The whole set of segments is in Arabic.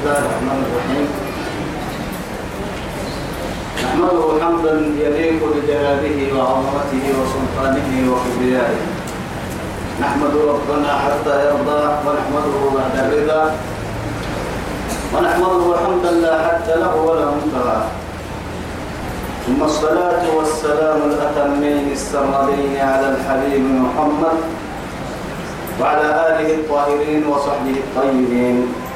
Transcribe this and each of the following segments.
الله الرحمن الرحيم. نحمده حمدا يليق بجلاله وعظمته وسلطانه وكبريائه. نحمد ربنا حتى يرضى ونحمده بعد الرضا. ونحمده حمدا لا حد له ولا منتهى ثم الصلاة والسلام الأتمين السرمدين على الحبيب محمد وعلى آله الطاهرين وصحبه الطيبين.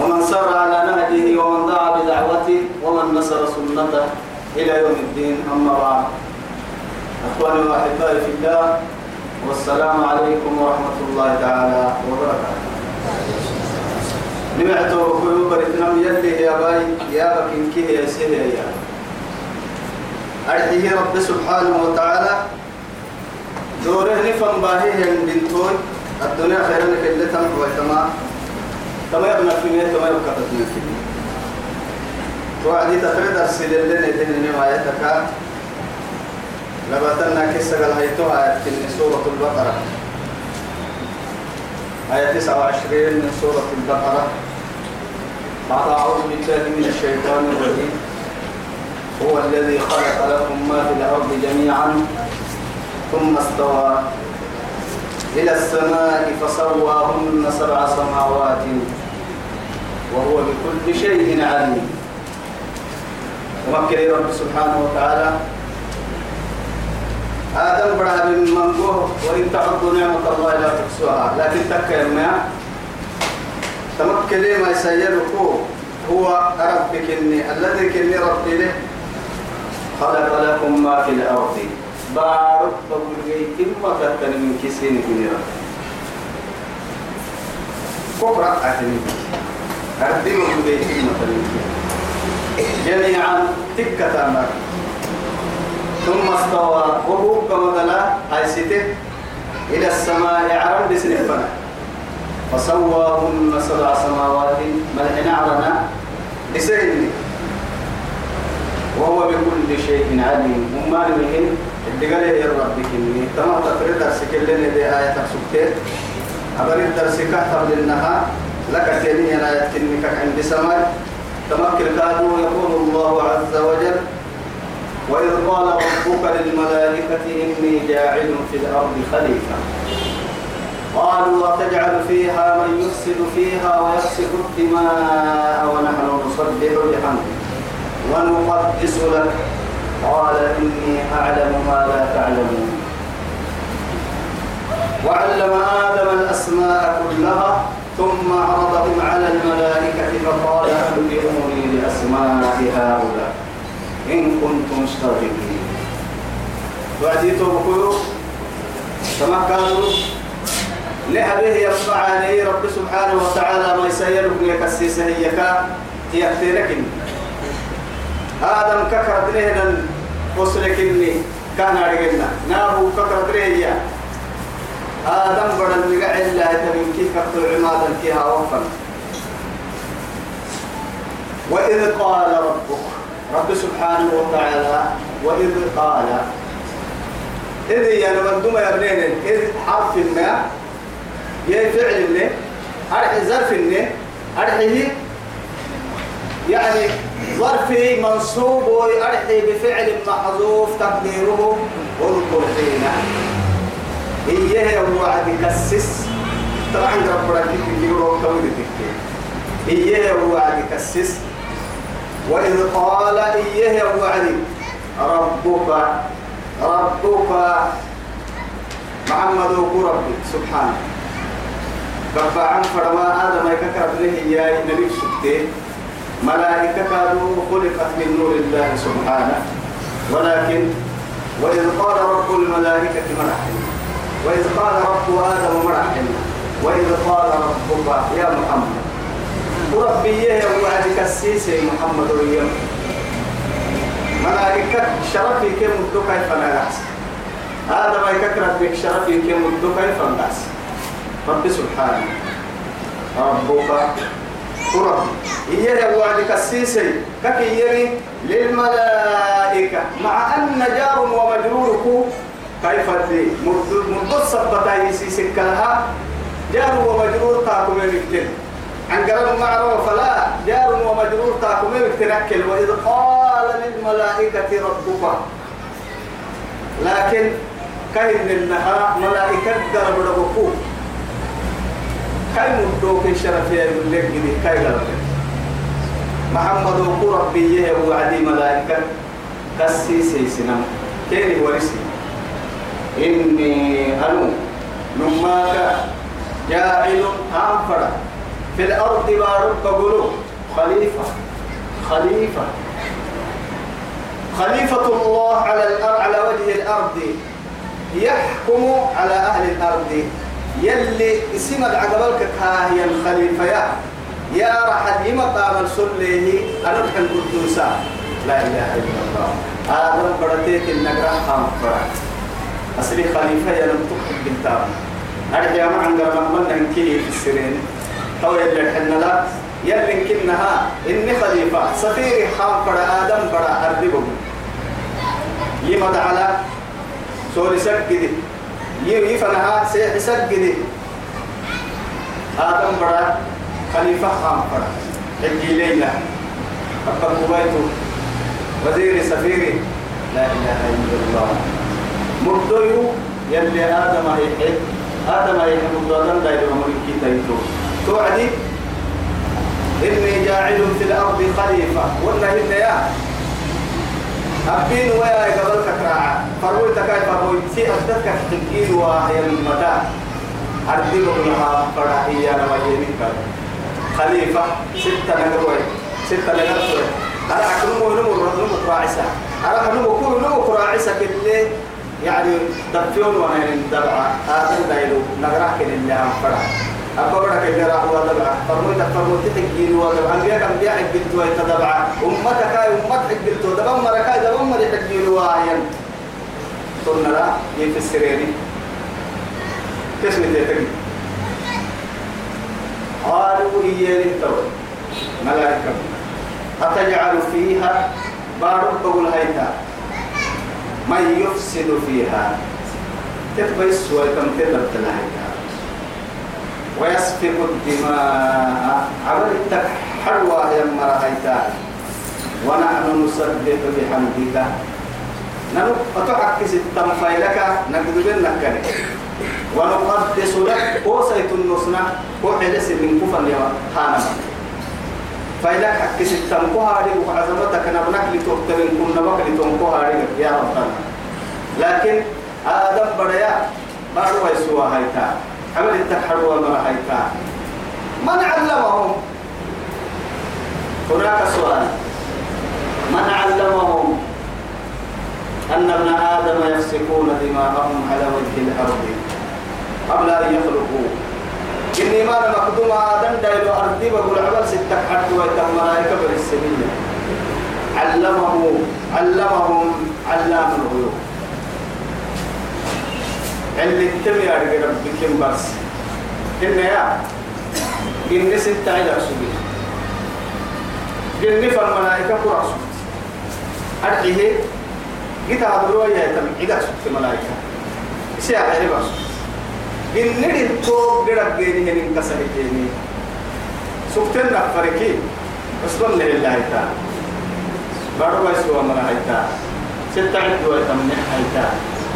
ومن سار على نهجه ومن دعا بدعوته ومن نصر سنته إلى يوم الدين أما بعد. أخواني وأحبائي في الله والسلام عليكم ورحمة الله تعالى وبركاته. نمعتو كيو بريتنا يلي يا باي يا بكين كيه يا سيه يا. أرحيه رب سبحانه وتعالى. دوره نفهم باهي هم بنتوي الدنيا خير لك اللي تنحو ويتما تما يبنى في مية تما يبقى تتنى في مية. توعدي تفرد أرسل لنا يتنى نمايتك لبتنا كسر الهيتوها آية سورة البقرة. آية 29 من سورة البقرة. بعد أعوذ بالله من الشيطان الرجيم. هو الذي خلق لكم ما في الأرض جميعا ثم استوى إلى السماء فسواهن سبع سماوات. وهو بكل شيء عليم. ومكر رب سبحانه وتعالى. آدم بڑا من منقوه وإن تعدوا نعمة الله لا تحصوها. لكن تكلم تمكن ما يسيركو هو ربك إني الذي كني ربي له خلق لكم ما في الأرض بارك تقول جيت ما كتن من كسين كنيرا. كفر أتني. أردي من جميعا تكة تامر. ثم استوى وهو قال هاي سيته إلى السماء عرب بسنفنا فسواهن سبع سماوات ملحنا عرنا بسيني وهو بكل شيء عليم. وما نمهن الدقال يا ربك إني تمام تفرد درسك اللي دي آية سبتين أبر الدرس كهتر للنها لك تيني أنا يتكنك عند سماء تمكن كادوا يقول الله عز وجل وإذ قال ربك للملائكة إني جاعل في الأرض خليفة. قالوا وتجعل فيها من يفسد فيها ويسفك الدماء ونحن نصدق بحمدك ونقدس لك. قال إني أعلم ما لا تعلمون. وعلم آدم الأسماء كلها. ثم عرضهم على الملائكة فقال أنبئوني بأسماء هؤلاء إن كنتم صادقين وعديتوا بقولوا قالوا لهذه يرفع عليه رب سبحانه وتعالى ما يسيرك يكسيسه يكا يكتيرك آدم ككرت لهنا وصلك كان رجلنا نابو ككرت لهي آدم بدل مقع الله تبين كيف كتو عمادا كيها وفا وإذ قال ربك رب سبحانه وتعالى وإذ قال إذ يعني مندوم يا بنين إذ حرف ما يا فعل ما أرحي ظرف ما أرحيه يعني ظرفي منصوب ويأرحي بفعل محذوف تقديره اذكر حين إياه وعد كسس. طبعا ربنا كيف يقولوا كوي إياه وعد كسس. وإذ قال إياه وعد ربك ربك. محمد ربي سبحانه. رب عن فرما آدم يككر به يا نبي سبتين ملائكة كانوا خلقت من نور الله سبحانه. ولكن وإذ قال رب الملائكة مرحبا وإذ قال رب آدم مرحبا وإذ قال ربك يا محمد. وربي يا وعدك السيسي محمد ويوم ملائكة شرفي كم مدو كيف نغاس آدم يككر بك شرفي كم كيف نغاس رب سبحانه. ربك ورب إيه وعدك السيسي ككيري للملائكة مع أن جار ومجرورك كيف دي مرد صبتا يسيسك لها جار ومجرور تاكم يمكن عن قرن معروف فلا. جار ومجرور تاكم بتنكل وإذ قال للملائكة ربك. لكن كاين النهار ملائكة قرب ربكو؟ كاي مدوك الشرف يقول لك كاي قرب محمد وقو ربي وعدي ملائكة. كسيسي سنم كيني ورسي إني أنو نماك جاعل أنفر في الأرض بارب بقولوا خليفة. خليفة. خليفة الله على الأرض على وجه الأرض. يحكم على أهل الأرض. يلي اسم عقبالك هي الخليفة يا. يا رحل يما قام سليه أنا كان قدوسا. لا إله إلا الله. آدم بدتيك النجرة خام أصلي خليفة يا لم تحب بالتام أرجع مع عند من ننكي في السرين. تو يلي حنا لا. يلي كنها إني خليفة. سفير خام فرع آدم فرع أرضي يما على سوري سجدي. يفنها سيح سجدي. آدم فرع خليفة خام فرع حجي ليلة. أبقى وزير سفيري. لا إله إلا الله. مردويو يلي آدم هيحب آدم هيحب مردودا لا ملكي تيتو توعدي؟ إني جاعل في الأرض خليفة. ولا هنا يا أبين ويا قبل كراعة فروي تكاي فروي تي أبدك تكين وهي المتاع أردي لها فرعية نمجيني خليفة ستة نقروي ستة نقروي أنا أكلمه نمو نمو كراعسة أنا نمو كل نمو كراعسة كله يعني دفيون وأنا دبعة آخر دايلو نقرأ كن اللي هم فرع برا كن راح هو دبعة. فرموت فرموت تحكيل ودبعة أنبياء كم بيع حقلت ويتدبعة أمتك هاي أمت حقلت دبم مركاي دبم مري حقيل واهين ثم لا السريري كسمة تجي قالوا إياه للتوي ملائكة أتجعل فيها؟ بارك بقول هيتا من يفسد فيها. تتبس ويتمثل التلاهيتا ويسفك الدماء. عمل التحروى يمر هيتا ونحن نسبح بحمدك. ننو أتعكس التنفيلك نقدر نكني ونقدس لك. وسيت النصنع وحدث من كفر يا حانما فإذا حكي ستنكو هاري وعظمتك نبنك لتوكتبين كنا بك لتنكو هاري يا ربنا. لكن آدم بريا بارو يسوى هيتا عمل التحروا مرا هيتا من علمهم؟ هناك سؤال. من علمهم أن ابن آدم يفسكون دماءهم على وجه الأرض قبل أن يخلقوا إني ما مقدوم آدم دايلو أرضي بقول عمل ستة حد ويتم ملائكة بالسبيل. علمه علمهم علام الغيوب اللي تمي أرجع ربكم بس إن يا إن ستة عيدا سبيل إن فالملائكة قرأ أرجيه جيت هذا يا تم عيدا سبت ملائكة سيا عيدا سبت إن التوب هنين كسر جيني سكتنا بس قل لله تعالى بارو يسوع مرا هيتا ستة عدوا يتمنح هيتا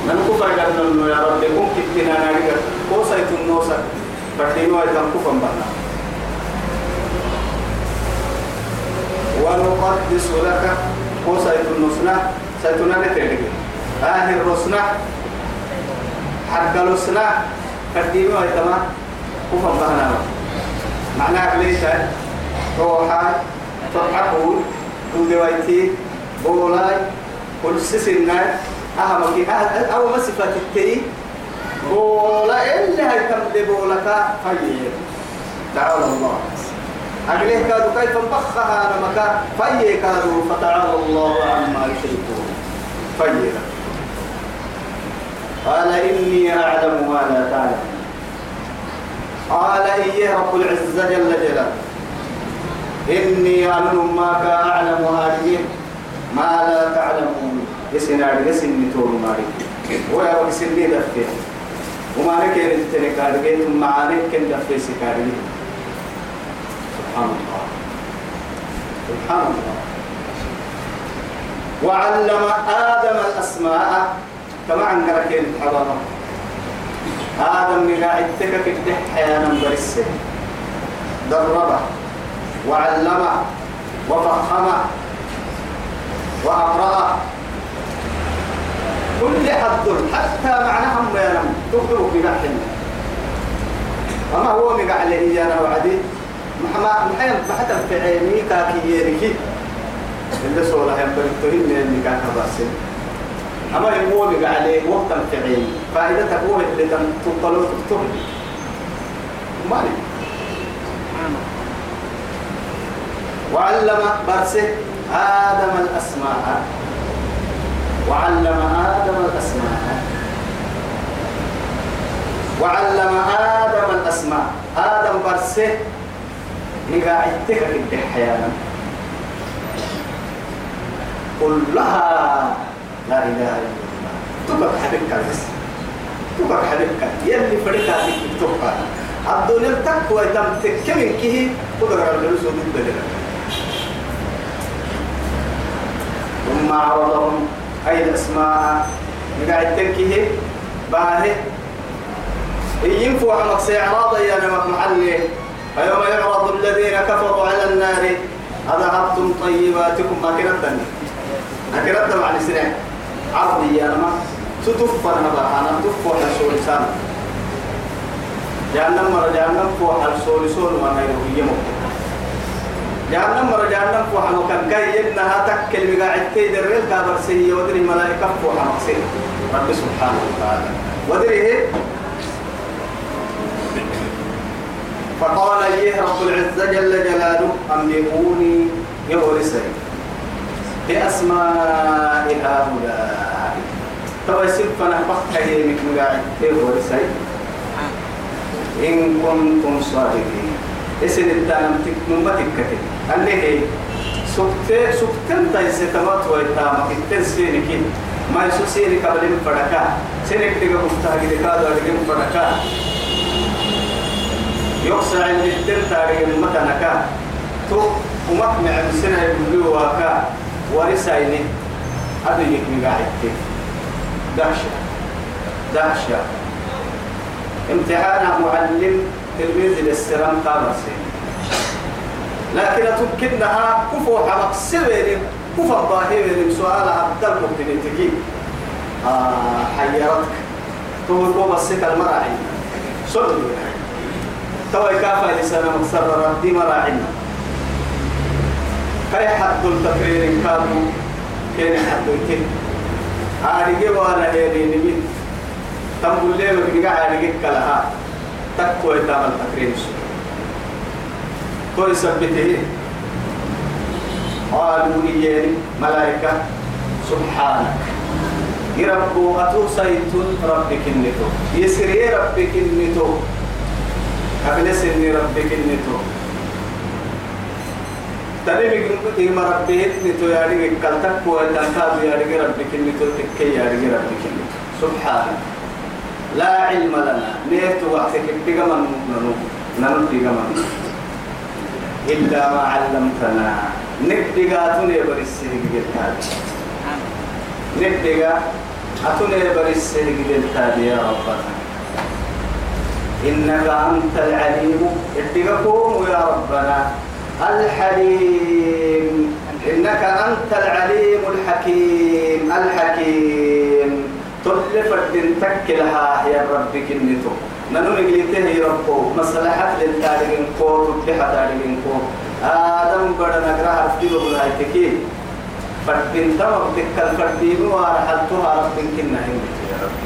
ننكو فرقنا إنه يا رب يكون كتنا نارجع كوسا يتنوسا حق لسنا كدينو يتما كفن بهنا معناه ليس روحا تضحكون ودويتي بولاي كل سسنا أهمك أو مسفة التي؟ بولا إلا هي تمد بولك فيه تعالى الله. أقليه كادوا كيف انبخها نمكا فيه كادوا فتعالى الله عما يشركون. فيه قال إني أعلم ما لا تعلم. قال إيه رب العزة جل جلاله. إني أعلم ما أعلم هذه. ما لا تعلمون. يسنا يسن نتور ماري ويا ويسن لي دفته وما لك يرتني كارجيت معانك كن دفته سكاري. سبحان الله. سبحان الله. وعلم آدم الأسماء. كما عن كركين حضارة آدم من قاعدتك في الدحيانا برسه. دربه وعلمه وفخمه وأقرأه. كل حد حتى معناهم ينم تقدروا في نحن وما هو مقع لي أنا وعدي. محما محيم محتى في عيني كاكي يريكي. اللي سولا هم بريتوهن اللي كان كباسين أما لي وقتا في عيني فإذا تقوه اللي تنطلوا تكتب. مالي وعلم برسه آدم الأسماء. وعلم آدم الأسماء. وعلم آدم الأسماء. آدم برسه نقاعدتك في حيانا كلها لا إله إلا الله. تبقى حبيبك بس تبقى حبيبك. يلي فريقها تكتبها الدنيا تقوى تم تكمل كيه قدر على الفلوس ضد ثم عرضهم أي الأسماء قاعد تنكيه باهي. ينفوا عمك سيعراض يا نمك محلي فيوم يعرض الذين كفروا على النار. أذهبتم طيباتكم. ما كنتني أكرت مع السنة عرض يا نمك ستفر نبا أنا تفو حسول سان. جهنم مرة جهنم فو حسول سول ما نيرو يمك جهنم مرة جهنم فوحا مكان كي إنها تكل مقاعد كي دريل كابر سيئ ودري ملائكة فوحا مقصير رب سبحانه وتعالى. ودري فقال إيه رب العزة جل جلاله أنبئوني يورسي بأسماء هؤلاء توا سبنا بحث هيمك مقاعد يورسي إن كنتم صادقين. اسن الدانم تكنم تكتب اللي هي سكت سكتن تايسي تمات ويتامك. التنسينك ما يسو سيني قبل من فرقا سينك تيغا مفتاق لكادو أدقى من فرقا يقصع الجدن تاريخ المتنكا تو ومقمع بسنة يقولوا واكا ورسايني هذا يكمي قاعد دهشة. دهشة. امتحان معلم تلميذ للسلام قامر سين لكن تمكنها كفو حمق سبيل كفو الظاهر سؤال عبد المقتنين آه حيرتك. تقول قوم السكة المراعي. صلوا توي كافة لسنة مكسرة دي مراعينا. كي حد التقرير كانوا كين حد الكين عارقي وأنا هيني نمين تنقل لي وكي عارقي كلها. تكوي تعمل تقرير توي سبته. قالوا إياني ملائكة. سبحانك. يربو أتو سيتون ربك النتو يسري ربك النتو قبل سن ربك النتو بيقول إما ربك النتو يعني كالتك تنكاب يعني ربك النتو تكي يعني ربك سبحانك لا علم لنا. نيت وقتك بيجمن ننو ننو بيجمن إلا ما علمتنا. نبدأ توني بريسي جلتاد نبدأ جلتاد يا ربنا. إنك أنت العليم. اتقكم يا ربنا. الحليم. إنك أنت العليم الحكيم. الحكيم. تلفت تكلها يا رب كنتو. ننو نقلته يا ربو. مصلحة للتاريخ كو تبحة تاريخ كو آدم بڑا نقرأ حرفتي بغلاي تكي فتن تمام تكال وارحلتها رب كنا يا رب.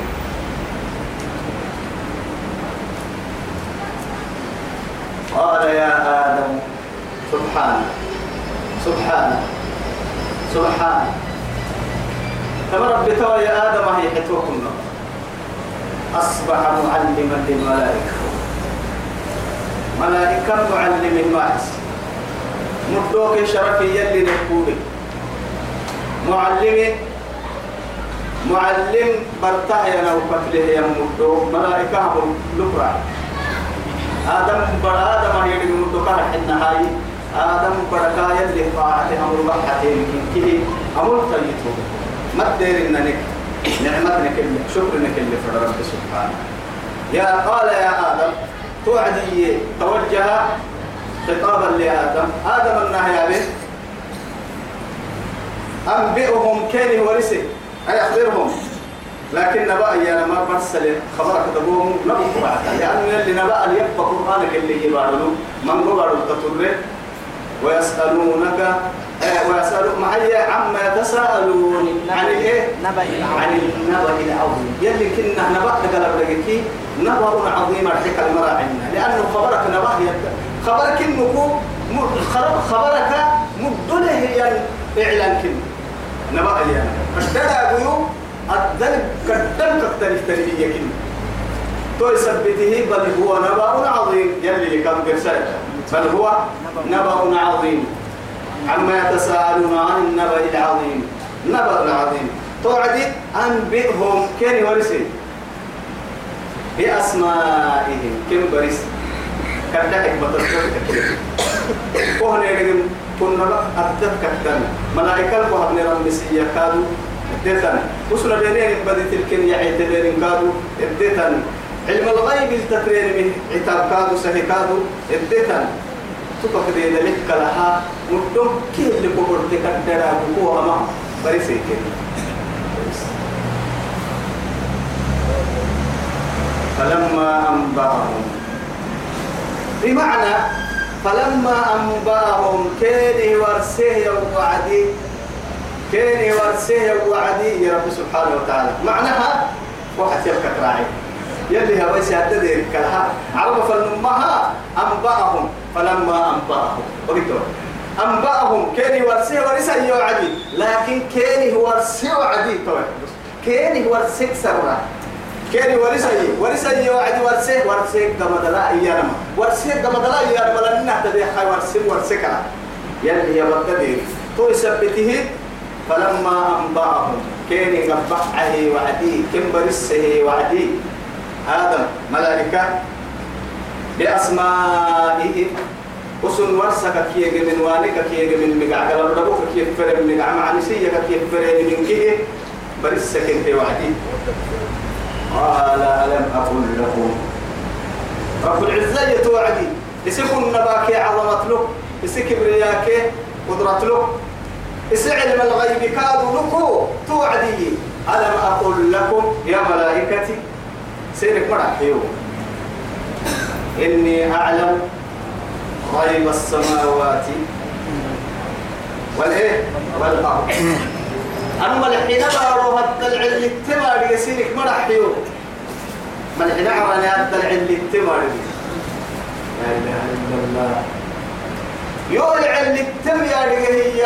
قال يا آدم سبحانك سبحانك سبحانك كما رب توا يا آدم هي حتوكم أصبح معلما للملائكة. ملائكة معلم الماعز مدوك شرفي يلي نقولي معلم معلم برتاح يا لو فتله يا مدوك. ملائكة هم لبرا آدم برا آدم هي اللي مدوكا حنا هاي. آدم بركا يلي طاعة أمر بحتين كده أمر طيبه ما تدير إنك نعمتك اللي شكرك اللي في رب سبحانه. يا قال يا آدم توعدي توجه خطابا لآدم. آدم النهي عليه أنبئهم كان ورثه أي أخبرهم. لكن نبأ يا ما برسل خبرك دبوهم نبأ لأنه اللي نبأ اللي يبقى قرآنك اللي يبارلو من قبر التطرق ويسألونك آه ويسألون معي عما يتساءلون؟ عن الايه؟ نبأ العظيم. عن النبأ العظيم. يلي كنا نبأ قال لك نبأ عظيم ارتك المراعينا لأنه خبرك نبأ يد خبرك انه خبرك مدله هي إعلان كن نبأ يعني اشترى بيو الذنب كدن تختلف تنبيه كن تو يثبته بل هو نبأ عظيم. يلي كان برسالة بل هو نبأ عظيم. عما يتساءلون عن النبأ العظيم. نبأ العظيم. توعدي أنبئهم. كن ورسي بأسمائهم. كم بريس حكمة تذكر كهنا يجب كنا أدت كتن ملائكة وهبن رمسية كادوا ادتن وصل بينين بدي تلكن يعيد بينين كادوا ادتن علم الغيب التكرير من عتاب كادوا سهي كادوا ادتن تبقى دي ذلك لها مدوم كي اللي بقول تكدر أبوه أما بريسي كده فلما أنبأهم بمعنى فلما أنبأهم كان ورسيه وعدي كان ورسيه وعدي يا رب سبحانه وتعالى. معناها واحد يبكى راعي. يلي هو يسعد ذلك كلها عرب فلنمها أنبأهم. فلما أنبأهم. وقلتوا أنبأهم. كان ورسيه ورسيه وعدي لكن كان ورسيه وعدي طبعا كان ورسيه سرنا كيري ورسي ورسي وعد ورسي ورسي كما دلا ايانا ورسي كما دلا ايانا ولا نحتدي حي ورسي ورسي كلا. يلي يبتدي تو يثبته. فلما أنبأهم. كيري قبعه وعدي. كم برسه وعدي. ملائكة بأسمائه وسن ورسك كي من والك كي من مقع قال ربك كي فرم مقع معنسية كي فرم من كي برسك انت وعدي قال ألم أقل لكم؟ رب العزة يتوعدي. يسكن نباك عظمت له يسك كبرياك قدرت له يسع علم الغيب كادوا لكو توعدي. ألم أقل لكم يا ملائكتي؟ سيرك مرحيو إني أعلم غيب السماوات والإيه؟ والأرض. أما الحين بارو هالدلع اللي التمار يسيرك مرحيو ما الحين عراني هالدلع اللي التمار لا إله إلا الله. يو العلم التم يا هي.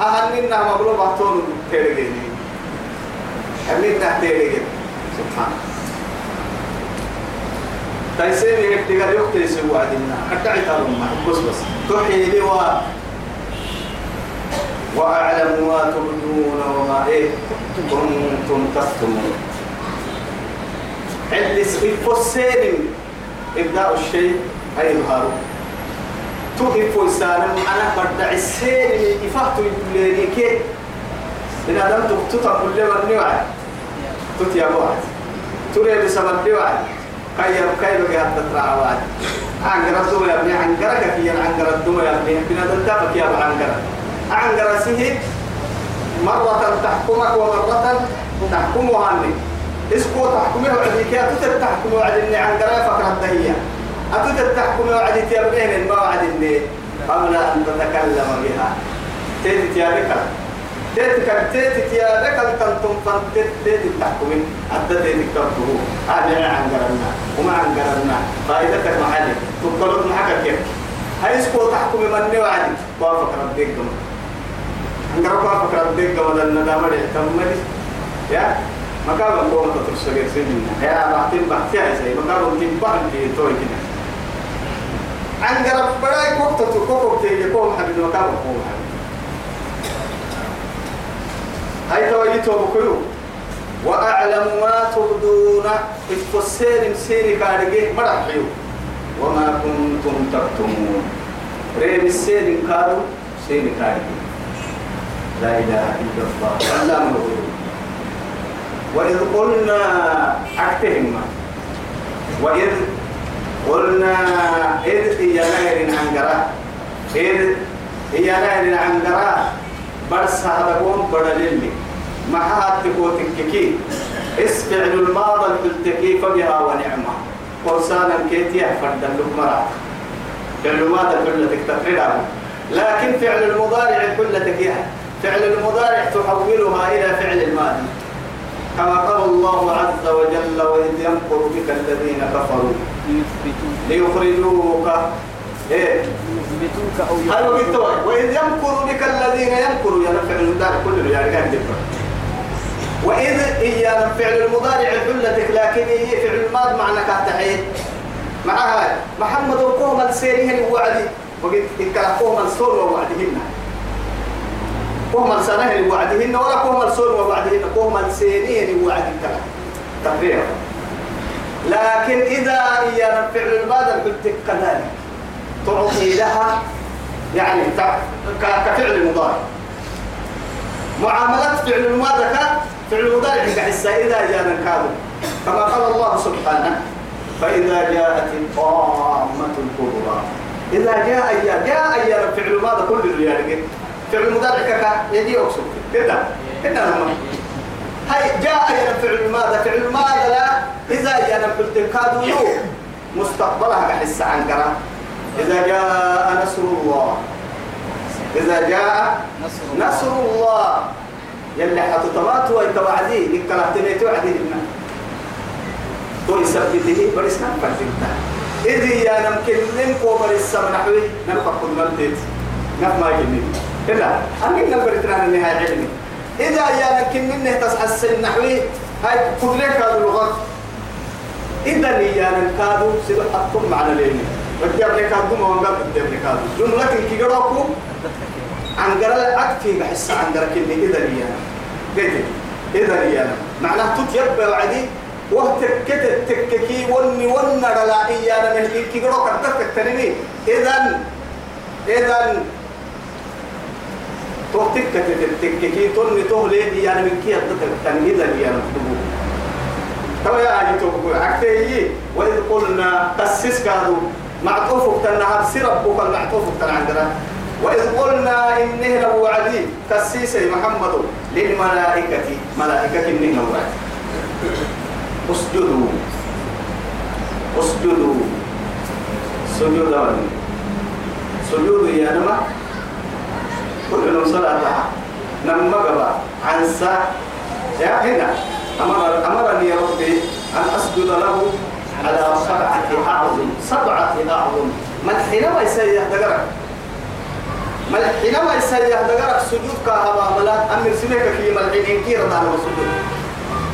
أهلنا مبروبة تون أهلنا ترجعني سبحان تيسير يكتب يكتب سوى عدنا حتى عتالهم بس بس. تحيي لوا وأعلم ما تبدون وما إيه. كنتم تكتمون. اللي الفسين إبداء الشيء. أي الهارو توقف فسانا أنا بدع السين إفاقت يقولي كي. إن أدم تكتب كل من نوعي. تتيا واحد تري بسبب نوعي. كي كي بقى تترعى واحد عنقر الدم يا ابني عنقرك كي عنقر الدم يا ابني. بنا دلتابك يا أبو عنقرك عن جرسه مرة تحكمك ومرة تحكمها عني. اسكو تحكمه وعدي كي أتوت تحكمه وعدي عن جرا فكرة دهية أتوت تحكمه وعدي تيابين ما وعدي قبل أن تتكلم بها. تيتي تيابك. تيتي كان تيتي تيابك تنتم فانت تيتي تحكمين أدى تيتي كبره هذا عن جرنا وما عن جرنا فائدتك محلي تقولون معك كيف هاي اسكو تحكمي من وعدي وافق ربك angara ko apa kan dek gawa dan nada made kamali ya maka ba ko ta terus sebagai sini ya bahtin bahti ai sai maka ba tin bah di to ini angara pada ko yi to ko وأعلم ما تبدون. الفسير مسيري كارجي مرحيو وما كنتم تكتمون. ريب السين كارو سين كارو لا إله إلا الله. الله وإذ قلنا أكتهم وإذ قلنا إذ هي نهر عنقرة إذ هي نهر عنقرة برس هذا قوم بدللي ما هاتكو تككي. اسفعل الماضي التكي فبها ونعمة. قرصانا كيتيا فرد اللقمرات فعل ماضي كل تكتفرها لكن فعل المضارع كل تكيها. فعل المضارع تحولها إلى فعل الماضي. كما قال الله عز وجل وإذ يمكر بك الذين كفروا ليخرجوك. إيه؟ يثبتوك أو بالتوي وإذ يمكر بك الذين يمكروا يعني فعل المضارع كله يعني قاعد يفرق وإذ هي فعل المضارع حلتك لكن هي فعل الماضي معنى كاتحيد معها محمد وقوم السيرين وعدي وقد قوم السور ووعدهن. قوم السنة وعدهن ولا قوم السور ووعدهن. قوم السيرين وعدهن تقريبا لكن إذا هي فعل الماضي قلت كذلك. تعطي لها يعني كفعل المضارع معاملات فعل ك- فعل المضارع كحسة إذا جاء كاذب كما قال الله سبحانه فإذا جاءت الطامة الكبرى. إذا جاء أيام جاء أيام فعل الماضي كل الرجال فعل المضارع كك يجي أقصد. كده. كده هم. هاي جاء أيام فعل الماضي فعل الماضي لا؟ إذا جاء قلت كادوا مستقبلها كحسة عنكرة إذا جاء نصر الله إذا جاء نصر الله. يلي حتى تمات ويتوعدي لكلا تميت وعدي لنا. تو يثبته بريس نفر فيتا إذ يا نمكن نمكو بريس سمنحوي نمكو كل ملتت. نفما يجنين إلا أمين نبرتنا النهاية علمي. إذا يا نمكن تصحى السن نحوي هاي كلك هذا اللغات إذا يا نمكادو سيدو حقكم معنا ليني بدي أبني كادو ما وانقل بدي أبني كادو جملة كي قراكم عن قرا أكفي بحس عن قرا كني إذا لي أنا. قلت إذا لي أنا. معناه تتيبى وعدي وتكت تككي وني ون رلا إيانا من كي قرا كتبت تنمي إذا إذا توتك تككي توني تهلي إيانا من كي أتبت تنمي إذا لي أنا. ترى يا أجي تقول عكتي وإذ قلنا تسس كادو معطوفك تنها سربك المعطوفك تنعندنا وإذ قلنا إنه لو وعدي تسيسي محمد للملائكة. ملائكة إنه لو وعدي اسجدوا. اسجدوا. سجودا. سجود يا نما. كل صلاة. نما قبا. عن يا هنا. أمر أمرني ربي أن أسجد له. على سبعة أعظم. سبعة أعظم. من حينما يسيح دقرك. مل حينما يسيح دقرك. سجود كهبا ملا أمر سميك في ملحين كيرا دانا وسجود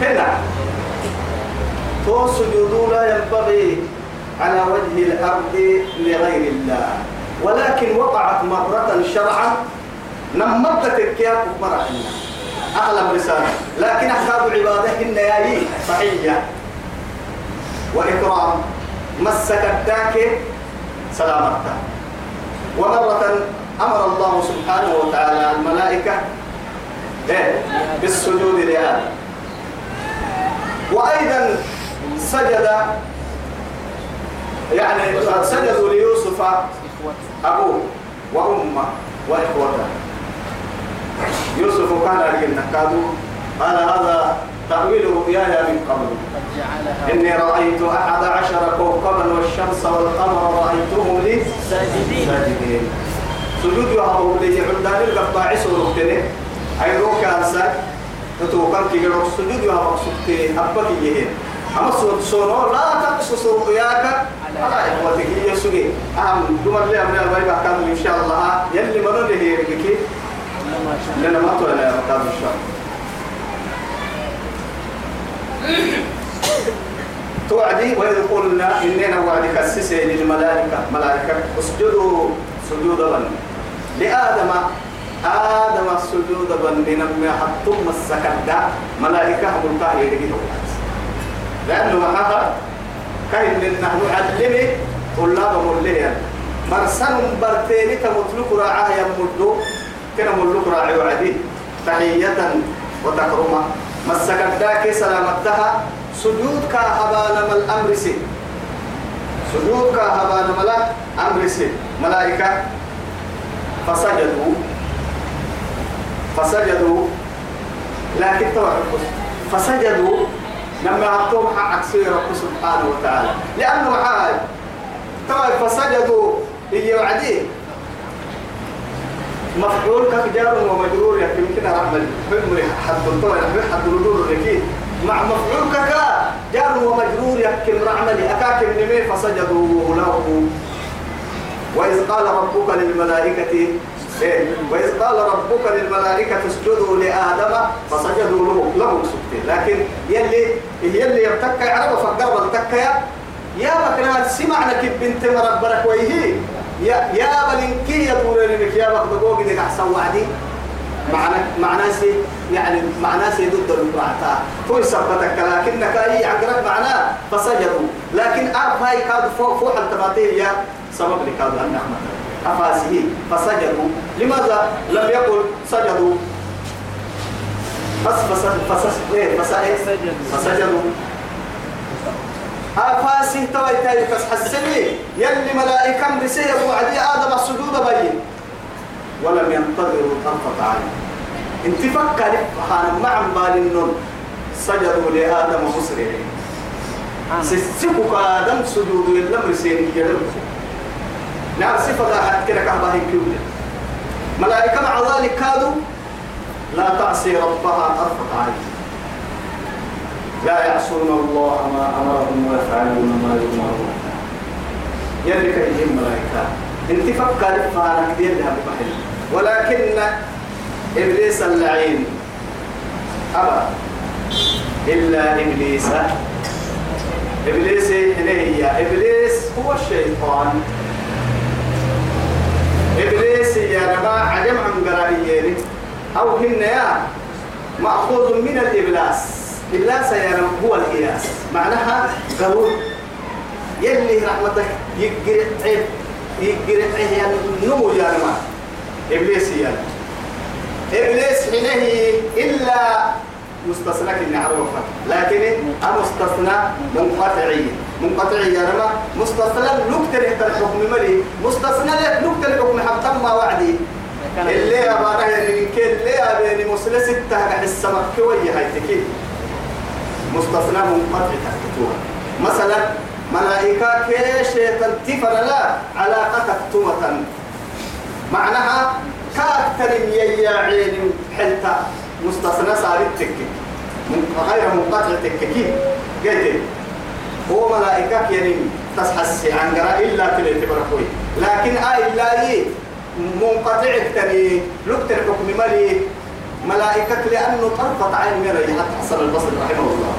هنا. تو سجود لا ينبغي على وجه الأرض لغير الله. ولكن وقعت مرة شرعا. نمت تكيا مرة. أعلم رسالة لكن أحساب عبادة النيايي صحيحة. وإكرام مسك الداك سلامتا ومرة أمر الله سبحانه وتعالى الملائكة إيه؟ بالسجود لآدم وأيضا سجد يعني سجدوا ليوسف أبوه وأمه وإخوته. يوسف كان لقينا كادوا قال هذا تأويل رؤياي من قبل. إني رأيت أحد عشر كوكبا والشمس والقمر رأيتهم لي ساجدين. ساجدين. سجود يهبوا لي عندان القطاع سورتني أي روك أنسان؟ تتوقع كي يروح سجود يهبوا سكتين أبك يهين. أما سورة سورة لا تقصص رؤياك على إخوتك. هي سجي. أهم دمر لي أمري الله يبقى إن شاء الله. يلي منو اللي هي لأن ما تولى يا إن شاء الله. توعدي وإذ قلنا إننا وعد كسسي للملائكة. ملائكة اسجدوا سجود بن لآدم آدم السجود بن لنما حطم السكدة ملائكة قلتا هي لقيته لأنه هذا كاين من نحن علمي طلاب مليا مرسل برتين تمتلك راعاه يمدو كنا ملك راعي وعدي. تحية وتكرمة. مسكت سلامتها. سجود كهبان من الأمر سي. سجود كهبان ملا أمر سي. ملائكة. فسجدوا. فسجدوا. لكن توقف فسجدوا. لما عطوهم حق رب سبحانه وتعالى. لأنه معاي طيب فسجدوا. هي وعدي مفعول كجار ومجرور يمكن رحمة حلم حد الطول حد الردود الركيد مع مفعول ككا جار ومجرور يمكن رحمة أكاك النمي فسجدوا له. وإذ قال ربك للملائكة إيه؟ وإذ قال ربك للملائكة اسجدوا لآدم فسجدوا له. له سجدين لكن يلي يلي يبتكى يعرف فقر بالتكى يا بكنا سمعنا كيف بنت مربرك ويهي. يا يا بلنكي يا تورينك يا بك دقوق ديك أحسن وعدي. معنى معناه سي يعني معناه سي ضد المقرعتا هو يثبتك لكنك أي عقرب معناه فسجدوا. لكن أعرف هاي كاد فوق فوق التباتيل يا سبب لك هذا النعمة أفاسه. فسجدوا. لماذا لم يقل سجدوا؟ بس فس إيه فس فسجدوا. أفاسه توي تاي بس حسني يلي ملائكة بسيه وعدي آدم السجود بين. ولم ينتظروا طرفة عين. إنت فكر حان مع بال النون. سجدوا لآدم مسرعين. سسكك آدم سجود لله مرسين يلم نعم صفة أحد كده كهبة كيوجد ملائكة مع ذلك كادوا لا تعصي ربها طرفة عين. لا يعصون الله ما أمرهم ويفعلون ما يؤمرون يلي كيهم ملائكة. انت فكر فانا كثير لها ولكن إبليس اللعين. أبى إلا إبليس. إبليس هي إبليس هو الشيطان. إبليس يا جماعة عجم عن قرائيين. أو هن يا مأخوذ من الإبلاس. إبلاس يا رب هو الإياس معناها قبول. يلي رحمتك يقرأ عيب يقرأ عيب يعني نمو يا جماعة إبليس يعني إبليس حينه إلا مستثنى كني عرفة لكن المستثنى منقطعي. منقطعي يا رما مستثنى نكتر الحكم ملي. مستثنى نكتر الحكم حتى ما وعدي. اللي يا بارا اللي كل اللي يا بيني مسلسة تهجع السمك كوي هاي تكي مستثنى منقطع تكتوها مثلا ملائكة كيش تنتفر لا علاقة تومة معناها كاكتر يا عين حلتا. مستثنى صارت تكي. غير منقطع تككي قلت هو ملائكة يعني تصحى عن قراء إلا تلي تبركوي لكن آي إلا منقطع تاني لقتل حكم ملي. ملائكة لأنه طرفت عين مري حتى حسن البصري رحمه الله.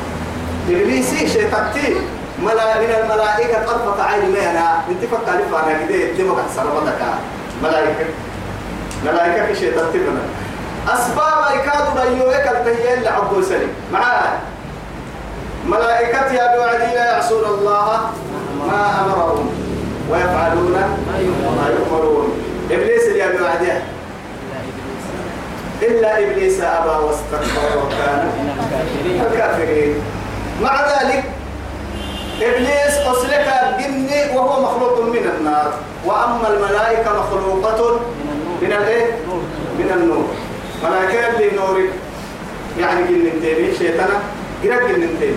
إبليسي شيطانتي ملا من الملائكة طرفت عين مينا. انت فكر أنا كده دمك حسن بدك. ملائكة. ملائكة في شيطانتي بنا أسباب إكاد بيوك التهيئة لعبد سليم معاه ملائكة يا بوعدي لا يعصون الله ما أمرهم ويفعلون ما يؤمرون. إبليس يا بوعدي إلا إبليس أبى واستكبر وكان من الكافرين. مع ذلك إبليس أسلك الجن وهو مخلوق من النار. وأما الملائكة مخلوقة من الإيه؟ من النور. ملائكة اللي نورك يعني جن تاني شيطانا قرأ جن تاني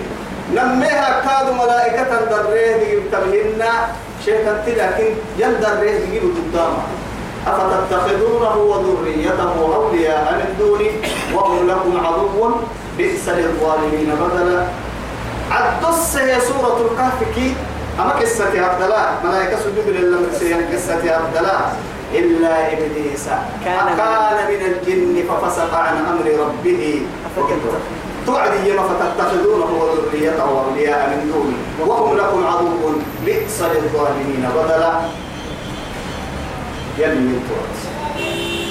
نميها كاد ملائكة دريه تبهن شيطان لكن يندريه دي قدامها أفتتخذونه وذريته أولياء من دوني وهم لكم عدو بئس للظالمين بدلا عدس هي سورة الكهف كي؟ أما قصة عبدالله ملائكة سجود لله مرسيان قصة عبدالله إلا إبليس. كان من- كان من الجن ففسق عن أمر ربه. توعد يما فتتخذونه وذريته أولياء من دوني وهم لكم عدو بئس للظالمين بدلا يلي توعد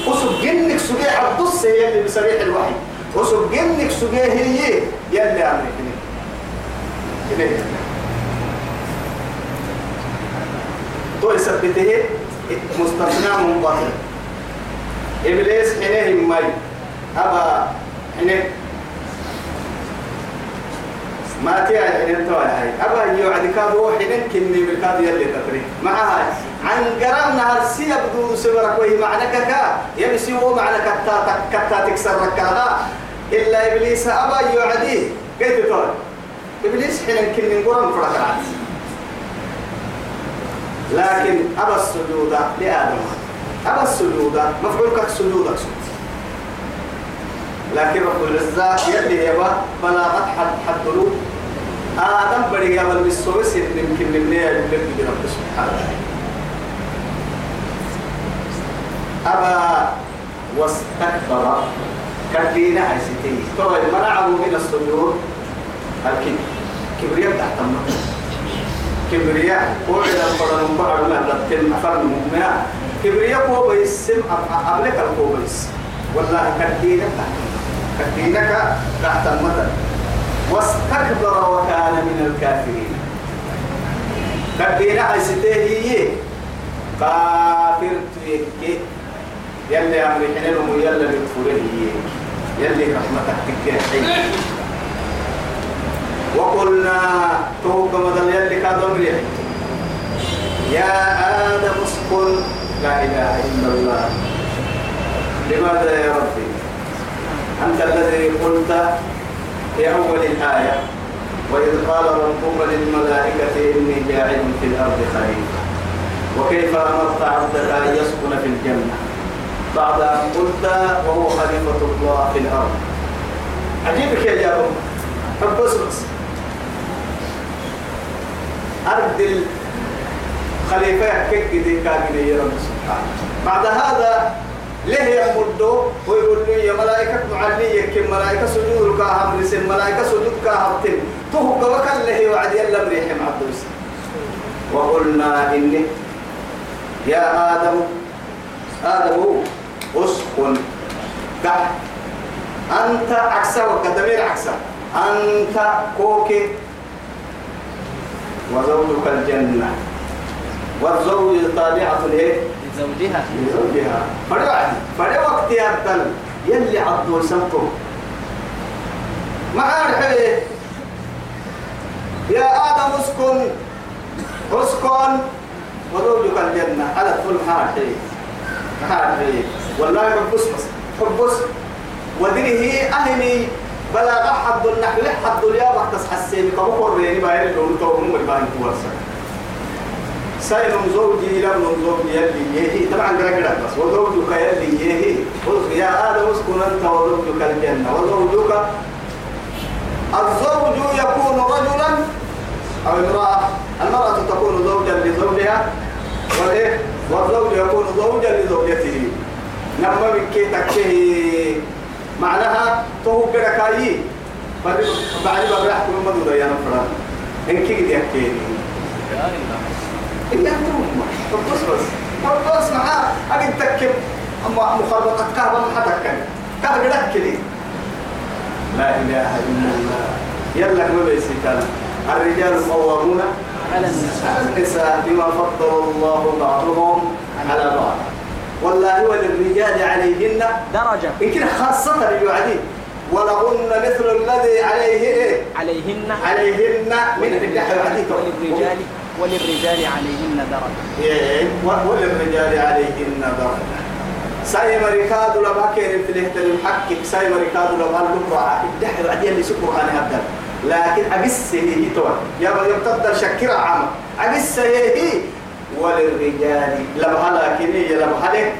وسب جنك سجية عبدس هي اللي بصريح الوحي. وسب جنك سجية هي يلي عمرك كده تو يثبته مستثنى منقطع إبليس حينه ماي أبا حينه. ما تيا حينه تو هاي. أبا يوعد كادو حينه كني بالكاد يلي تطري مع هاي. عن قرام نهار سي بدو سبرك وهي معنى كا. يبسي هو معنى كتا كتا تكسر ركاها. إلا إبليس أبا يوعدي قلت تو إبليس حين كني قرام فرقات لكن أبى السجود لآدم. أبى السجود مفعول كالسجود أقصد. لكن رب العزة يلي يبا بلاغت حد حد آدم بل بالسويس يمكن من نيا يبلغ برب سبحانه. أبى واستكبر. كدينا عيسيتي طبعا منعه من السجود الكبر كبرياء تحت المطر كبرياء. وعد القرآن بعد ما لبتن أفرن مؤمنا كبرياء هو بيسم أبلك هو بيس والله كدينك كدينك تحت المثل واستكبر وكان من الكافرين. كدينا عيسته هي. كافر تيكي. يلي أمري حنين ويلا بكفره هي يلي رحمتك تكيه وقلنا توق مدل يلي كادم يا آدم اسكن. لا إله إلا الله. لماذا يا ربي؟ أنت الذي قلت في أول الآية وإذ قال ربك للملائكة إني جاعل في الأرض خليفة. وكيف أمرت عبدك أن يسكن في الجنة؟ بعد أن قلت وهو خليفة الله في الأرض. عجيبك يا جابر حب بس أرض الخليفة كيك دي كاكي يا رب سبحانه. بعد هذا ليه يمدو ويقول لي يا ملائكة معلية كم ملائكة سجود كاهم رسل ملائكة سجود كاهم تم تهو قبك اللي وعد يلا مريحم عبد وقلنا إني يا آدم آدم أسكن. قح أنت عكسا وكدمير عكسا أنت كوكي. وزوجك الجنة. والزوج طالعة الايه؟ لزوجها. لزوجها. فرعد فرع وقت يبتل يلي عبدو سمته ما عارف يا آدم اسكن. اسكن. وزوجك الجنة. على كل حاجة حاجة والله حبس بس حبس ودره أهني بلا حد النحو حد اليا وقت حسين. كم قريني باير لون تو هم البان كورسا ساينم زوجي لم زوجي يلي يهي طبعا قرا بس. وزوجك يلي يهي يا آدم اسكن أنت وزوجك الجنة. وزوجك الزوج يكون رجلا أو امرأة. المرأة تكون زوجا لزوجها. والإيه والزوج يكون زوجا لزوجته. نما من كي تكيه معناها تو كده كاي بعد ما بروح كل ما دودا يا نفرا إن كي دي أكيد إلا توم بس. بس بس معاه. أجي تكب أما مخربطة كهرباء ما حدا كان. كهرباء كده. لا إله إلا الله. يلا ما بيسيتنا الرجال قوامون على النساء. بما فضل الله بعضهم على بعض. والله وللرجال عليهن درجة. يمكن خاصة اليعدي ولهن مثل الذي عليه إيه؟ عليهن. عليهن من وللرجال وللرجال عليهن درجة. إيه؟ وللرجال عليهن درجة. ساي مريكاد ولا باكر في الهتل المحكك ساي مريكاد ولا بالبرع الدحر بعدين اللي سكر أنا هبدا لكن أبس هي توا يا يبتدر شكرا عام. أبس هي وللرجال لبها لكن هي لبها لك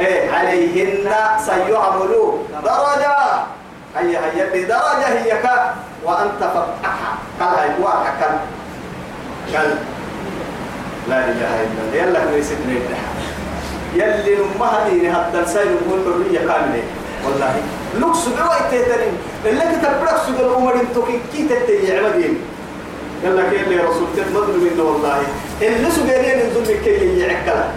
إيه عليهن سيعملوا درجة. هي هي اللي درجة هي كا وأنت فتحها قال هاي واحد قال لا إله إلا الله. يلا كويس نفتح يلي نمها دي هذا السائل يقول حرية كاملة. والله لوكس بوا يتهترين اللي كتبرك سوق الأمر انتو كي كي تتي عمدين يلا كي اللي رسول تتمد منه والله؟ اللي سوقين ينزل كي يعكلا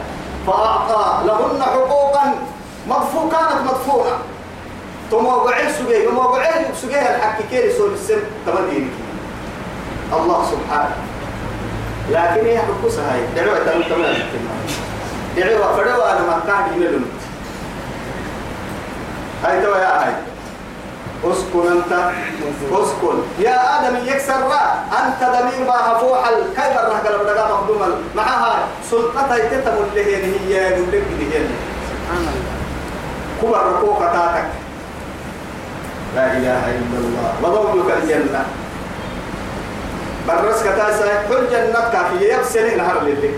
فأعطى لهن حقوقا مدفوع كانت مدفوعة. ثم وقعي سوقي ثم وقعي سوقي الحق كيري سول السم تمدينك الله سبحانه. لكن هي حكوسة هاي. دعوة تمام تمام دعوة فدوا أنا ما قاعد ينلون هاي توا يا هاي. اسكن أنت. اسكن. يا آدم يكسر را أنت ضمير ما فوح كيف الرح قلب دقا مخدوم معها سلطتها يتتم اللي هي هي اللي هي سبحان الله كبر ركوك تاتك. لا إله إلا الله. وضوءك الجنة. برس كتاسة كل جنة كافية. يبسل نهر للي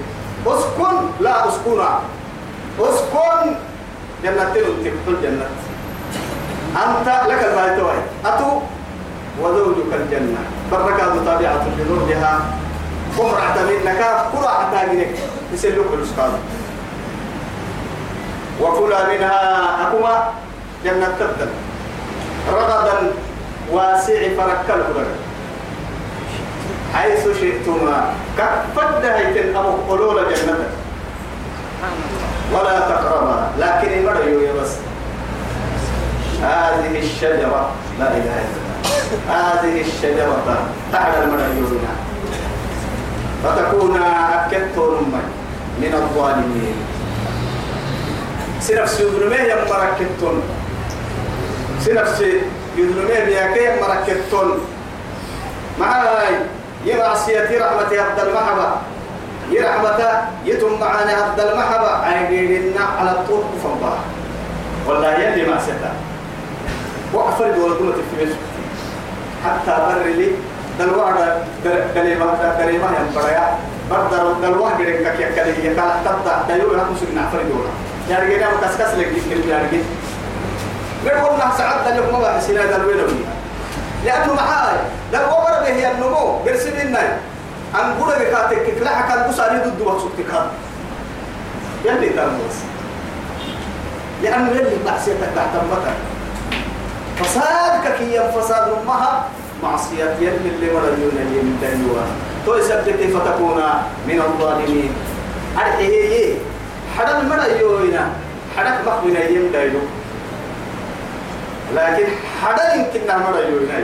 اسكن. لا اسكنا اسكن. جنة تلتك كل جنة. أنت لك واحد أتو؟ وزوجك الجنة. بركة طبيعة لزوجها. قرعة منك. قرعة تاجرك يسلوك الأسكان وكلا منها أكما جنة تبدل رغدا واسع فرك الهدى حيث شئتما. كفد هيتن أبو قلول الله ولا تقربا. لكن يا بس. هذه الشجرة لا إله إلا الله. هذه الشجرة تعالى المرء فتكون أكدتون من الظالمين. سنفس يظلمه يم مركتون سنفس يظلمه بياكي يم مركتون معاي يمعصيتي رحمتي عبد المحبة. يرحمة يتم معنا عبد المحبة. عينينا على الطول فنبا والله يلي ما ستا قلت في بيت حتى بر لي دلوعد كلمة كلمة يم بريا بردر دلوعد كك يا كلي يكال تبدأ. دلوع هم سجنا أفرد ولا يعني كده مكسكس لك يمكن يعني كده من والله سعد دلوع ما بحسنا دلوع لأنه معاي. لو أمر به النمو. قرسل الناي أن قول لك كاتك لا كان بس أريد الدواء سكتك. يلي تنبس لأنه يلي معصيتك تحت المطر فسادك كي فساد أمها. معصية يلي اللي مريون اللي دنيوا تو يسبتك فتكون من الظالمين. أرحيه حدا المريونا حدا مخبنا يمدايلو لكن حدا يمكن نعمل يويناي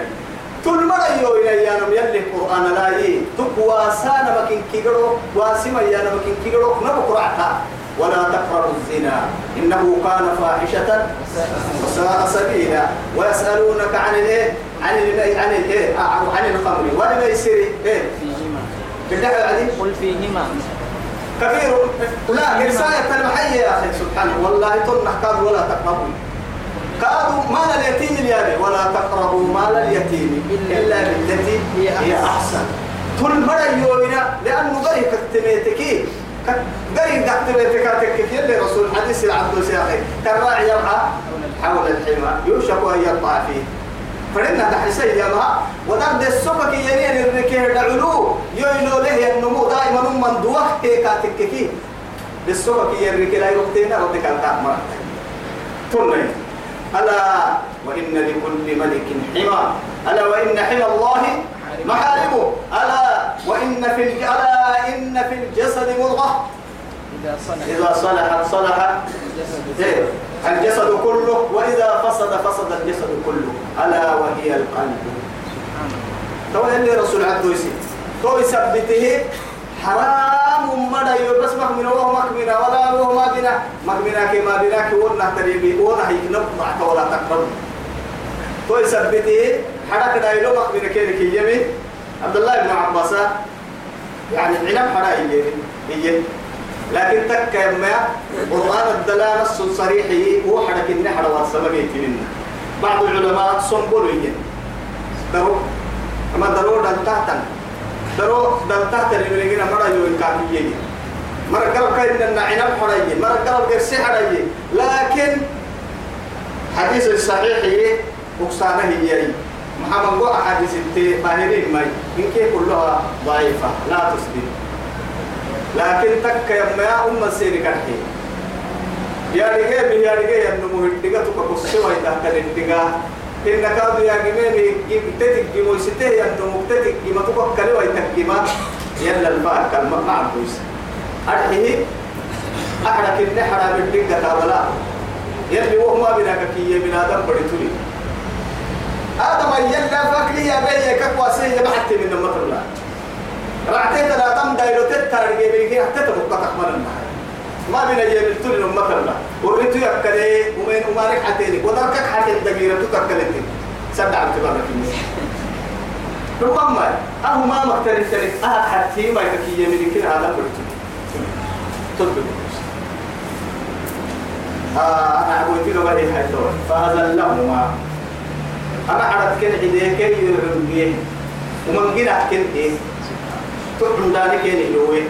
تل مرة يوينا يا نم يلي قرآن لا يه تقوى سانا مكين كيجرو واسما يا نم مكين كيجرو نبو قرأتها ولا تقربوا الزنا. إنه كان فاحشة وساء سبيلا. ويسألونك عن الايه عن الايه عن الايه عن الخمر. والميسر فيهما بالدعوة عدي قل فيهما. كبير. لا رسالة المحية يا أخي سبحانه. والله تنح كاد ولا تقربوا. كادوا مال اليتيم اليابي ولا تقربوا مال اليتيم إلا بالتي هي أحسن. كل مرة يوينا لأنه غير كتميتك غير كتميتك كيف يلي رسول حديث العبد سياقي كالراعي يرعى حول الحمى يوشك أن يرطع فيه. فرنا تحسي يا ما ودم ده السبك ينين الركيه دعلو يويلو له النمو دائما من دوخ كاتك كي بالسبك يركي لا يوقتنا ردك الكامل تنين ألا وإن لكل ملك حمى. ألا وإن حمى الله محارمه ألا وإن في الج... ألا إن في الجسد مضغة. إذا صلح إذا صلحت صلح الجسد إيه؟ الجسد كله. وإذا فسد فسد الجسد كله. ألا وهي القلب. تو اللي رسول عبده يسي تو يثبته حرام مدى يبس مكمنا وهو مكمنا ولا وهو ما بنا. مكمنا كما بنا كي ونا تريبي ونا هيك نقطع ولا تقرب تو يثبته حرك دايلو مكمنا كي كي يمي. عبد الله بن عباس. يعني العنب حرا يجي. لكن تك ما قرآن الدلالة نص صريح هو حرك النحر والسماء يتمنى بعض العلماء صنبولوا يجي. درو. أما درو دل تحتن. درو دل تحت اللي بنجينا مرة يوين كافي يجي. مرة قلب كاين إن عنب حرا يجي. مرة قلب قرسي حرا يجي. لكن حديث الصحيح هي بكسانة هي محمد قو أحاديث التباهرين ماي إن كي كلها ضعيفة لا تثبت لكن تك يا أم السير كحكي يا رجال يا رجال يا نمو الدقة تكبسوا إذا كان الدقة إن كادوا يا جماعة تتك جمو ستة يا نمو تتك جمو تكبر ويتكيما يلا الفاء كلمة مع البوس. أرحيه. أحرك النحرة بالدقة تابلا. يلي وهو ما بنا كي من آدم بريتولي آدم يلا فاكلي يا بيه كقواسي يبحث من المطر الله رعتي لا تم دايلو تتارجي بيجي حتى تبقى تحمل النهار ما بين أيام التول نمت الله وريتو يكلي ومن أمارك حتيني. ودركك حتى الدقيرة تكلتني سبع اعتبارك ربما أهو ما مختلف تلك. أهل حتى ما يتكي يمين كنا هذا قلت. تطبق آه أنا أقول لك ما هي حيث فأذلهما أنا عرفت كن عديك يرميه ومن جنا كن إيه. تقوم دانك يلوه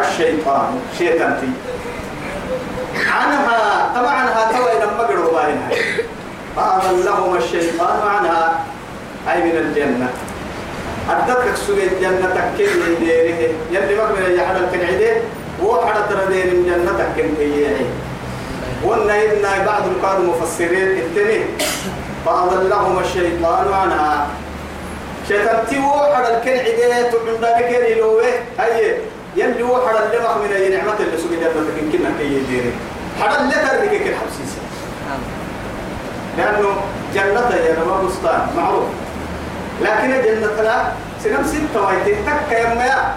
الشيطان شيطان تي. عنها طبعا عنها توي لما قروا باينها فأضلهما الشيطان عنها أي من الجنة. أدتك سوى الجنة تكل ديره يلي مقبل يحد الكنعدين وحد تردين من جنة تكل كيهي والنهيدنا بعض القاد مفسرين التنين فأضلهما الشيطان عنها. شيطان تي وحد الكنعدين تبعن ذلك يلوه هاي يلي وحد اللي مخمنا ينعمة اللي سوى جنة تكل كنا كي ديره حد اللي تردك كل حبسيسي لأنه جنة يا نما بستان معروف. لكن جنة لا سنم ستة وايتين تك يا ما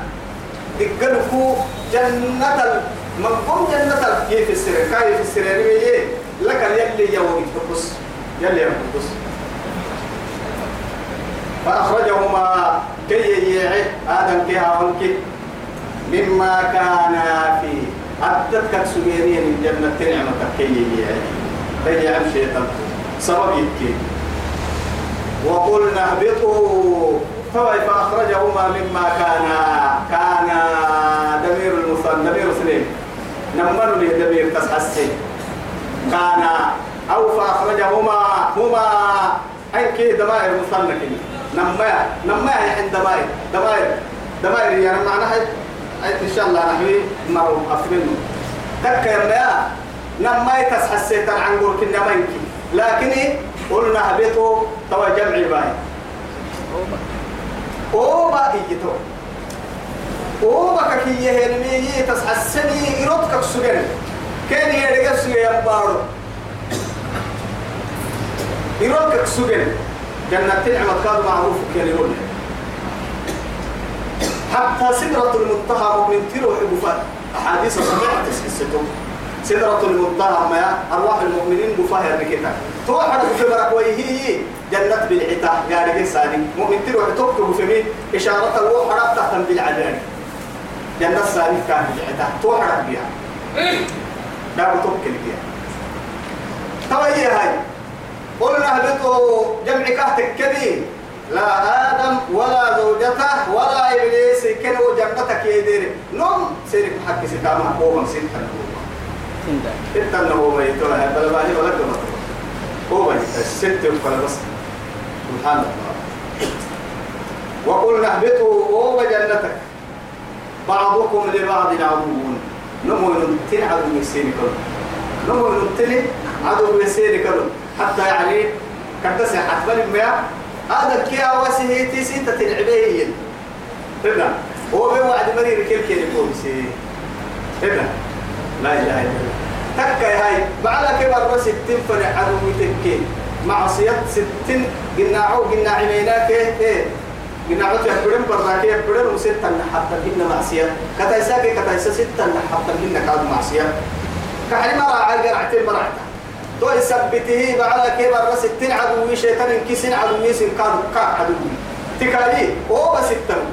دقلكو جنة المنقوم جنة كيف السر كيف السر يعني لك يلي يوم تقص يلي يوم تقص فأخرجهما كي يعي آدم كي مما كان فيه أدتك سجيني من جنة نعمة كي يعي كي يعم شيطان. سبب يبكي. وقلنا اهبطوا. فوي فأخرجهما مما كان كان دمير المثنى دمير اثنين نمر لي دمير تسحسي كان أو فأخرجهما هما أي كي دمائر مثنى كي نما نما عند دمائر. دمائر دمائر يعني معناها إن شاء الله نحوي مرو أفرنه تك يا نما تسحسي عن قول كنا منكي لكن قلنا هبطوا توا جمع باي. أوبا إيجتو أوبا كي يهرمي تسحسني إرودك سجن كان يرجع سجن بارو إرودك سجن جنة نعمة كان معروف يقول. حتى سدرة المنتهى من تروح بفات أحاديث صحيحة تسكستهم سدرة المنتهى ما أرواح المؤمنين بفاهر بكتا توحد في مرك وهي جنة بالعتا قال إنساني مؤمن تروح تكتب في مين؟ إشارة الروح تحت بالعداني جنة ساني كان بالعتا توحد بها لا بتوكل بها توي هاي؟ قلنا اهبطوا جمع كهتك كبير لا آدم ولا زوجته ولا إبليس كانوا جنتك يدير نوم سيرك حق سكامة قوما سنتا. انت انه هو ميتوها بل ما هي ولا كما هو ميت الست ولا بس. سبحان الله. وقلنا اهبطوا هو جنتك. بعضكم لبعض عدو نمو نمتن عدو يسيني كله نمو نمتن عدو يسيني كله حتى يعني كنت سيحت بني مياه. هذا كيا واسه تيسي تتلعبيه هنا هو بوعد مرير كيف كيف يقول سي؟ هنا لا إله إلا الله. تكا هاي. بعد كبر ستين فرع عدو تكي معصية ستين. قناعو قناع عميناك إيه. قناعو تحبرن براكي يحبرن وستة حتى هن معصية. كتايساكي كتايسا ستة حتى هن كاد معصية. كحري مرا عاقر عتين مرعتا تو يثبته بعد كبر بس ستين عدو شيطان كيسين عدو يسين كاد كاد عدو تكالي هو بس ستين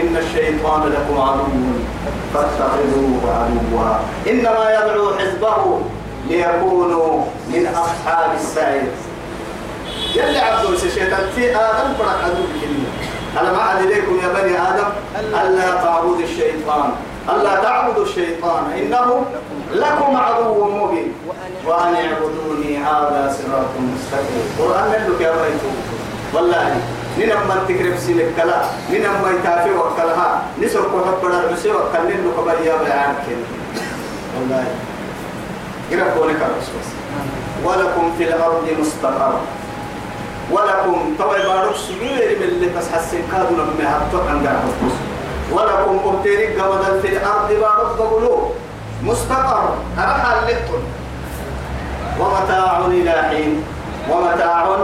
إن الشيطان لكم عدو فاتخذوه عدوا. إنما يدعو حزبه ليكونوا من أصحاب السعير. يلي عبدو الشيطان في آدم فرق عدو بكلمة. أنا ما عد إليكم يا بني آدم. ألا. تعبدوا الشيطان. ألا تعبدوا الشيطان. إنه لكم عدو مبين. وأن اعبدوني هذا صراط مستقيم. قرآن لك يا بيتو والله نينا من تكرب سيلك كلا. نينا ما يتافي وكلها. نسر كو حبنا العسي وكلن لك بريا بيان والله. يرى كونك الرسول ولكم في الأرض مستقر ولكم طبعا بارك سجير من اللي تسحسن كادوا لما هبطوا عن قرب ولكم أبتيرك قمدا في الأرض بارك بقولوا مستقر. أرحى اللقل ومتاع إلى حين. ومتاع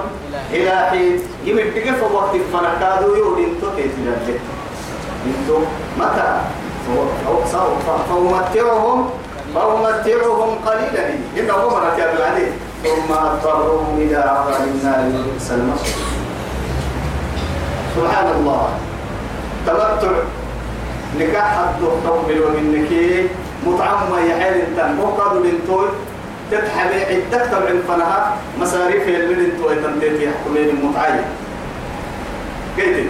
إلى حين. يمد في وقت فنكادوا يودين تتيت لله انتو متى؟ فأمتعهم فأمتعهم قليلا. إنه مرة يا العديد. ثم أضطرهم إلى عذاب النار وبئس المصير. سبحان الله. تمتع. نكاح الدكتور بالومنك مطعم ما يحيل انت مقاد للتوي تتحبي. عدك تبع فنها. مصاريف اللي انتو يتنتيتي يحكمين المتعين. كيف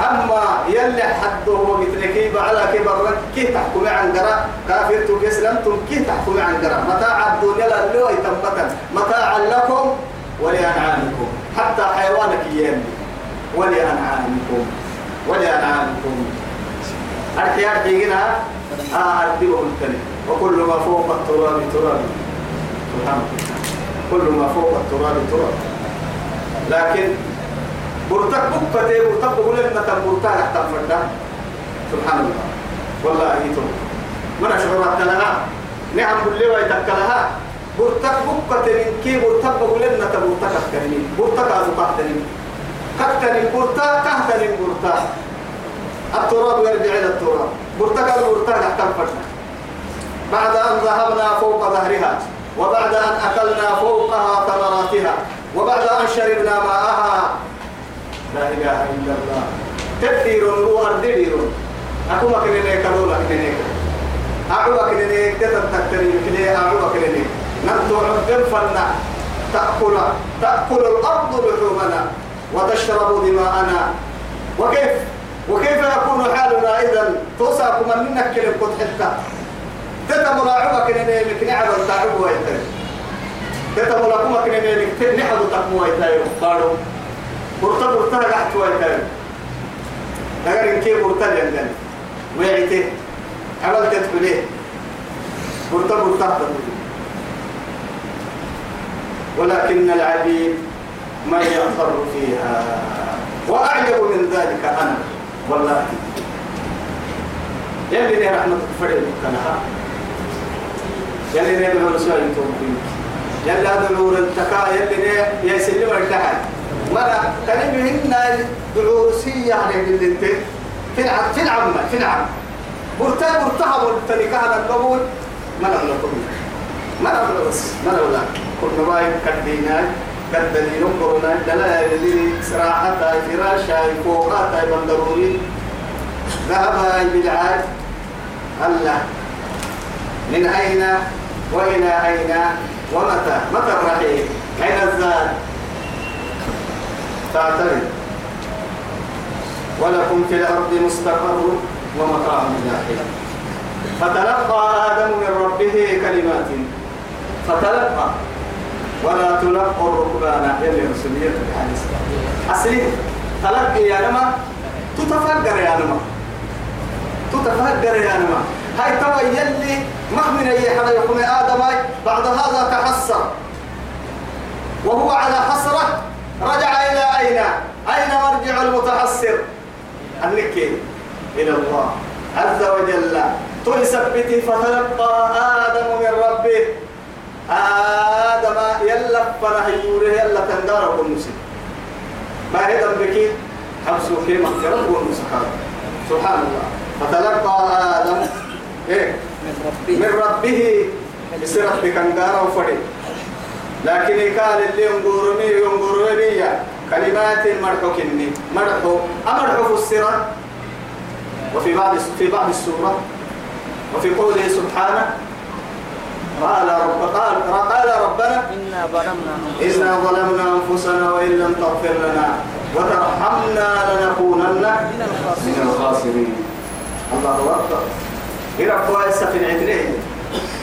أما يلي حد هو مثلك على كبر كي تحكمي عن قرأ؟ كافر تكسلمتم كي تحكمي عن قرأ؟ متاع الدنيا لو يتمتا متاعا لكم ولأنعامكم. حتى حيوانك يلي. ولأنعامكم. ولأنعامكم. أرحي أرحي هنا أردبهم التاني وكل ما فوق التراب تراب. سبحان كل ما فوق التراب تراب. لكن برتك بكتة برتك بقول لنا تبرتك حتى فردا سبحان الله. والله أيتم من أشعر لها؟ نعم بالله ويتكلها برتك بكتة من كي برتك بقول لنا تبرتك كريم برتك أزقتني كتني برتا كهتني برتا التراب يرجع إلى التراب. برتك برتك حتى فردا بعد أن ذهبنا فوق ظهرها وبعد أن أكلنا فوقها ثمراتها وبعد أن شربنا ماءها لا إله إلا الله. تدير رو أردير أكو ما كنا نكلو لك نك أعوى كنا نك تتذكري كنا أعوى كنا نك نمتو عبد تأكل تأكل الأرض لحومنا وتشرب دماءنا. وكيف وكيف يكون حالنا إذا توسعكم منك كلمة حتى تتمر عبا كنا نك نعبد تعبوا ويتر تتمر كما كنا نك نحب تقوى ويتر قالوا برتا برتا قحت ويتر أجر إن كي برتا لندن ويعته عمل تدخله برتا برتا تدخله ولكن العبيد ما يأثر فيها. وأعجب من ذلك أنا. والله. يلي ني رحمة فريد كنها. يلي بلور سوى تومين يلي هذا نور التكا يلي يسلم التحل مرة هنا دعوسية يعني اللي تلعب تلعب ما تلعب برتا برتا برتا القبول. ما نغلق ما نغلق بس ما نغلق كنا باي كدينا كدليل كورونا دلائل سراحة فراشة فوقات بندروري ذهب بالعاد الله من أين؟ وإلى أين؟ ومتى؟ متى الرحيل؟ أين الزاد؟ تعترض ولكم في الأرض مستقر ومتاع إلى فتلقى آدم من ربه كلمات. فتلقى. ولا تلقوا الركبان يلي رسولية الحديث أصلي. تلقي يا نما. تتفكر يا نما. تتفكر يا نما. هاي توا يلي مخمن أي حدا يقوم آدم بعد هذا تحسر. وهو على حسرة. رجع إلى أين؟ أين مرجع المتحسر؟ النكي. إلى الله عز وجل. تثبت فتلقى آدم من ربه. آدم يلا فرح يوره يلا تندار ونسي ما هي ذنبك؟ حبسوا في مغفرة ونسحاب سبحان الله. فتلقى آدم إيه؟ من ربه. من ربه. بسرعة بكندار وفري لكن قال اللي ينظرني ينظرني كلمات مرحو كني. مرحو. أمرحو السرة وفي بعض في بعض السورة. وفي قوله سبحانه. قال رب قال قال ربنا. إنا ظلمنا إنا ظلمنا أنفسنا وإن لم تغفر لنا. وترحمنا لنكونن من الخاسرين. الله أكبر. يرب كويس في العتلين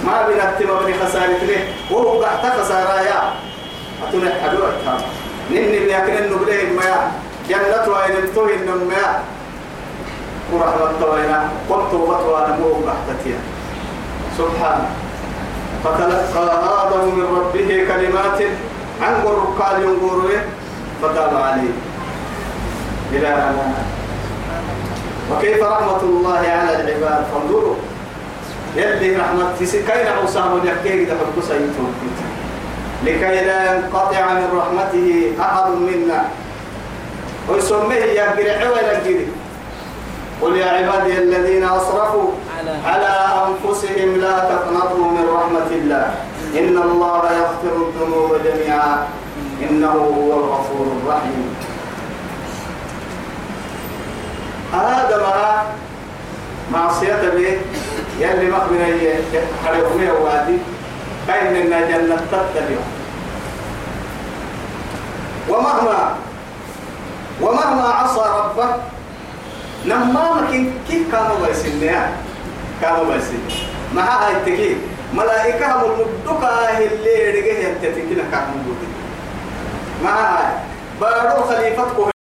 ما بنكتب من خسارة له وهو تحت خسارة يا. أتوني حدوتها نني بيأكل النبليه ما جنة وين التوه النما ورحمة وين قلت وطوانا مو بحتتيا سبحانه فتلقى آدم من ربه كلمات عن قال ينقر فتاب عليه إلى وكيف رحمة الله على العباد؟ فانظروا. يلي رحمة كاين عصام يحكي إذا حب سيتهم لكي لا ينقطع من رحمته أحد منا. ويسميه يا قرع ولا قرع قل يا عبادي الذين أسرفوا على- على أنفسهم لا تقنطوا من رحمة الله. إن الله يغفر الذنوب جميعا. إنه هو الغفور الرحيم. هذا ما معصية به. يلي مخبر حرقني وادي. كاين لنا جنة تتبع. ومهما ومهما عصى ربه نما مكين كيف كانوا بيسنيا. كانوا بيسن مع هاي التكين ملائكة هم المدوكا اللي رجعوا ينتتكين كانوا مع هاي. بارو خليفتكم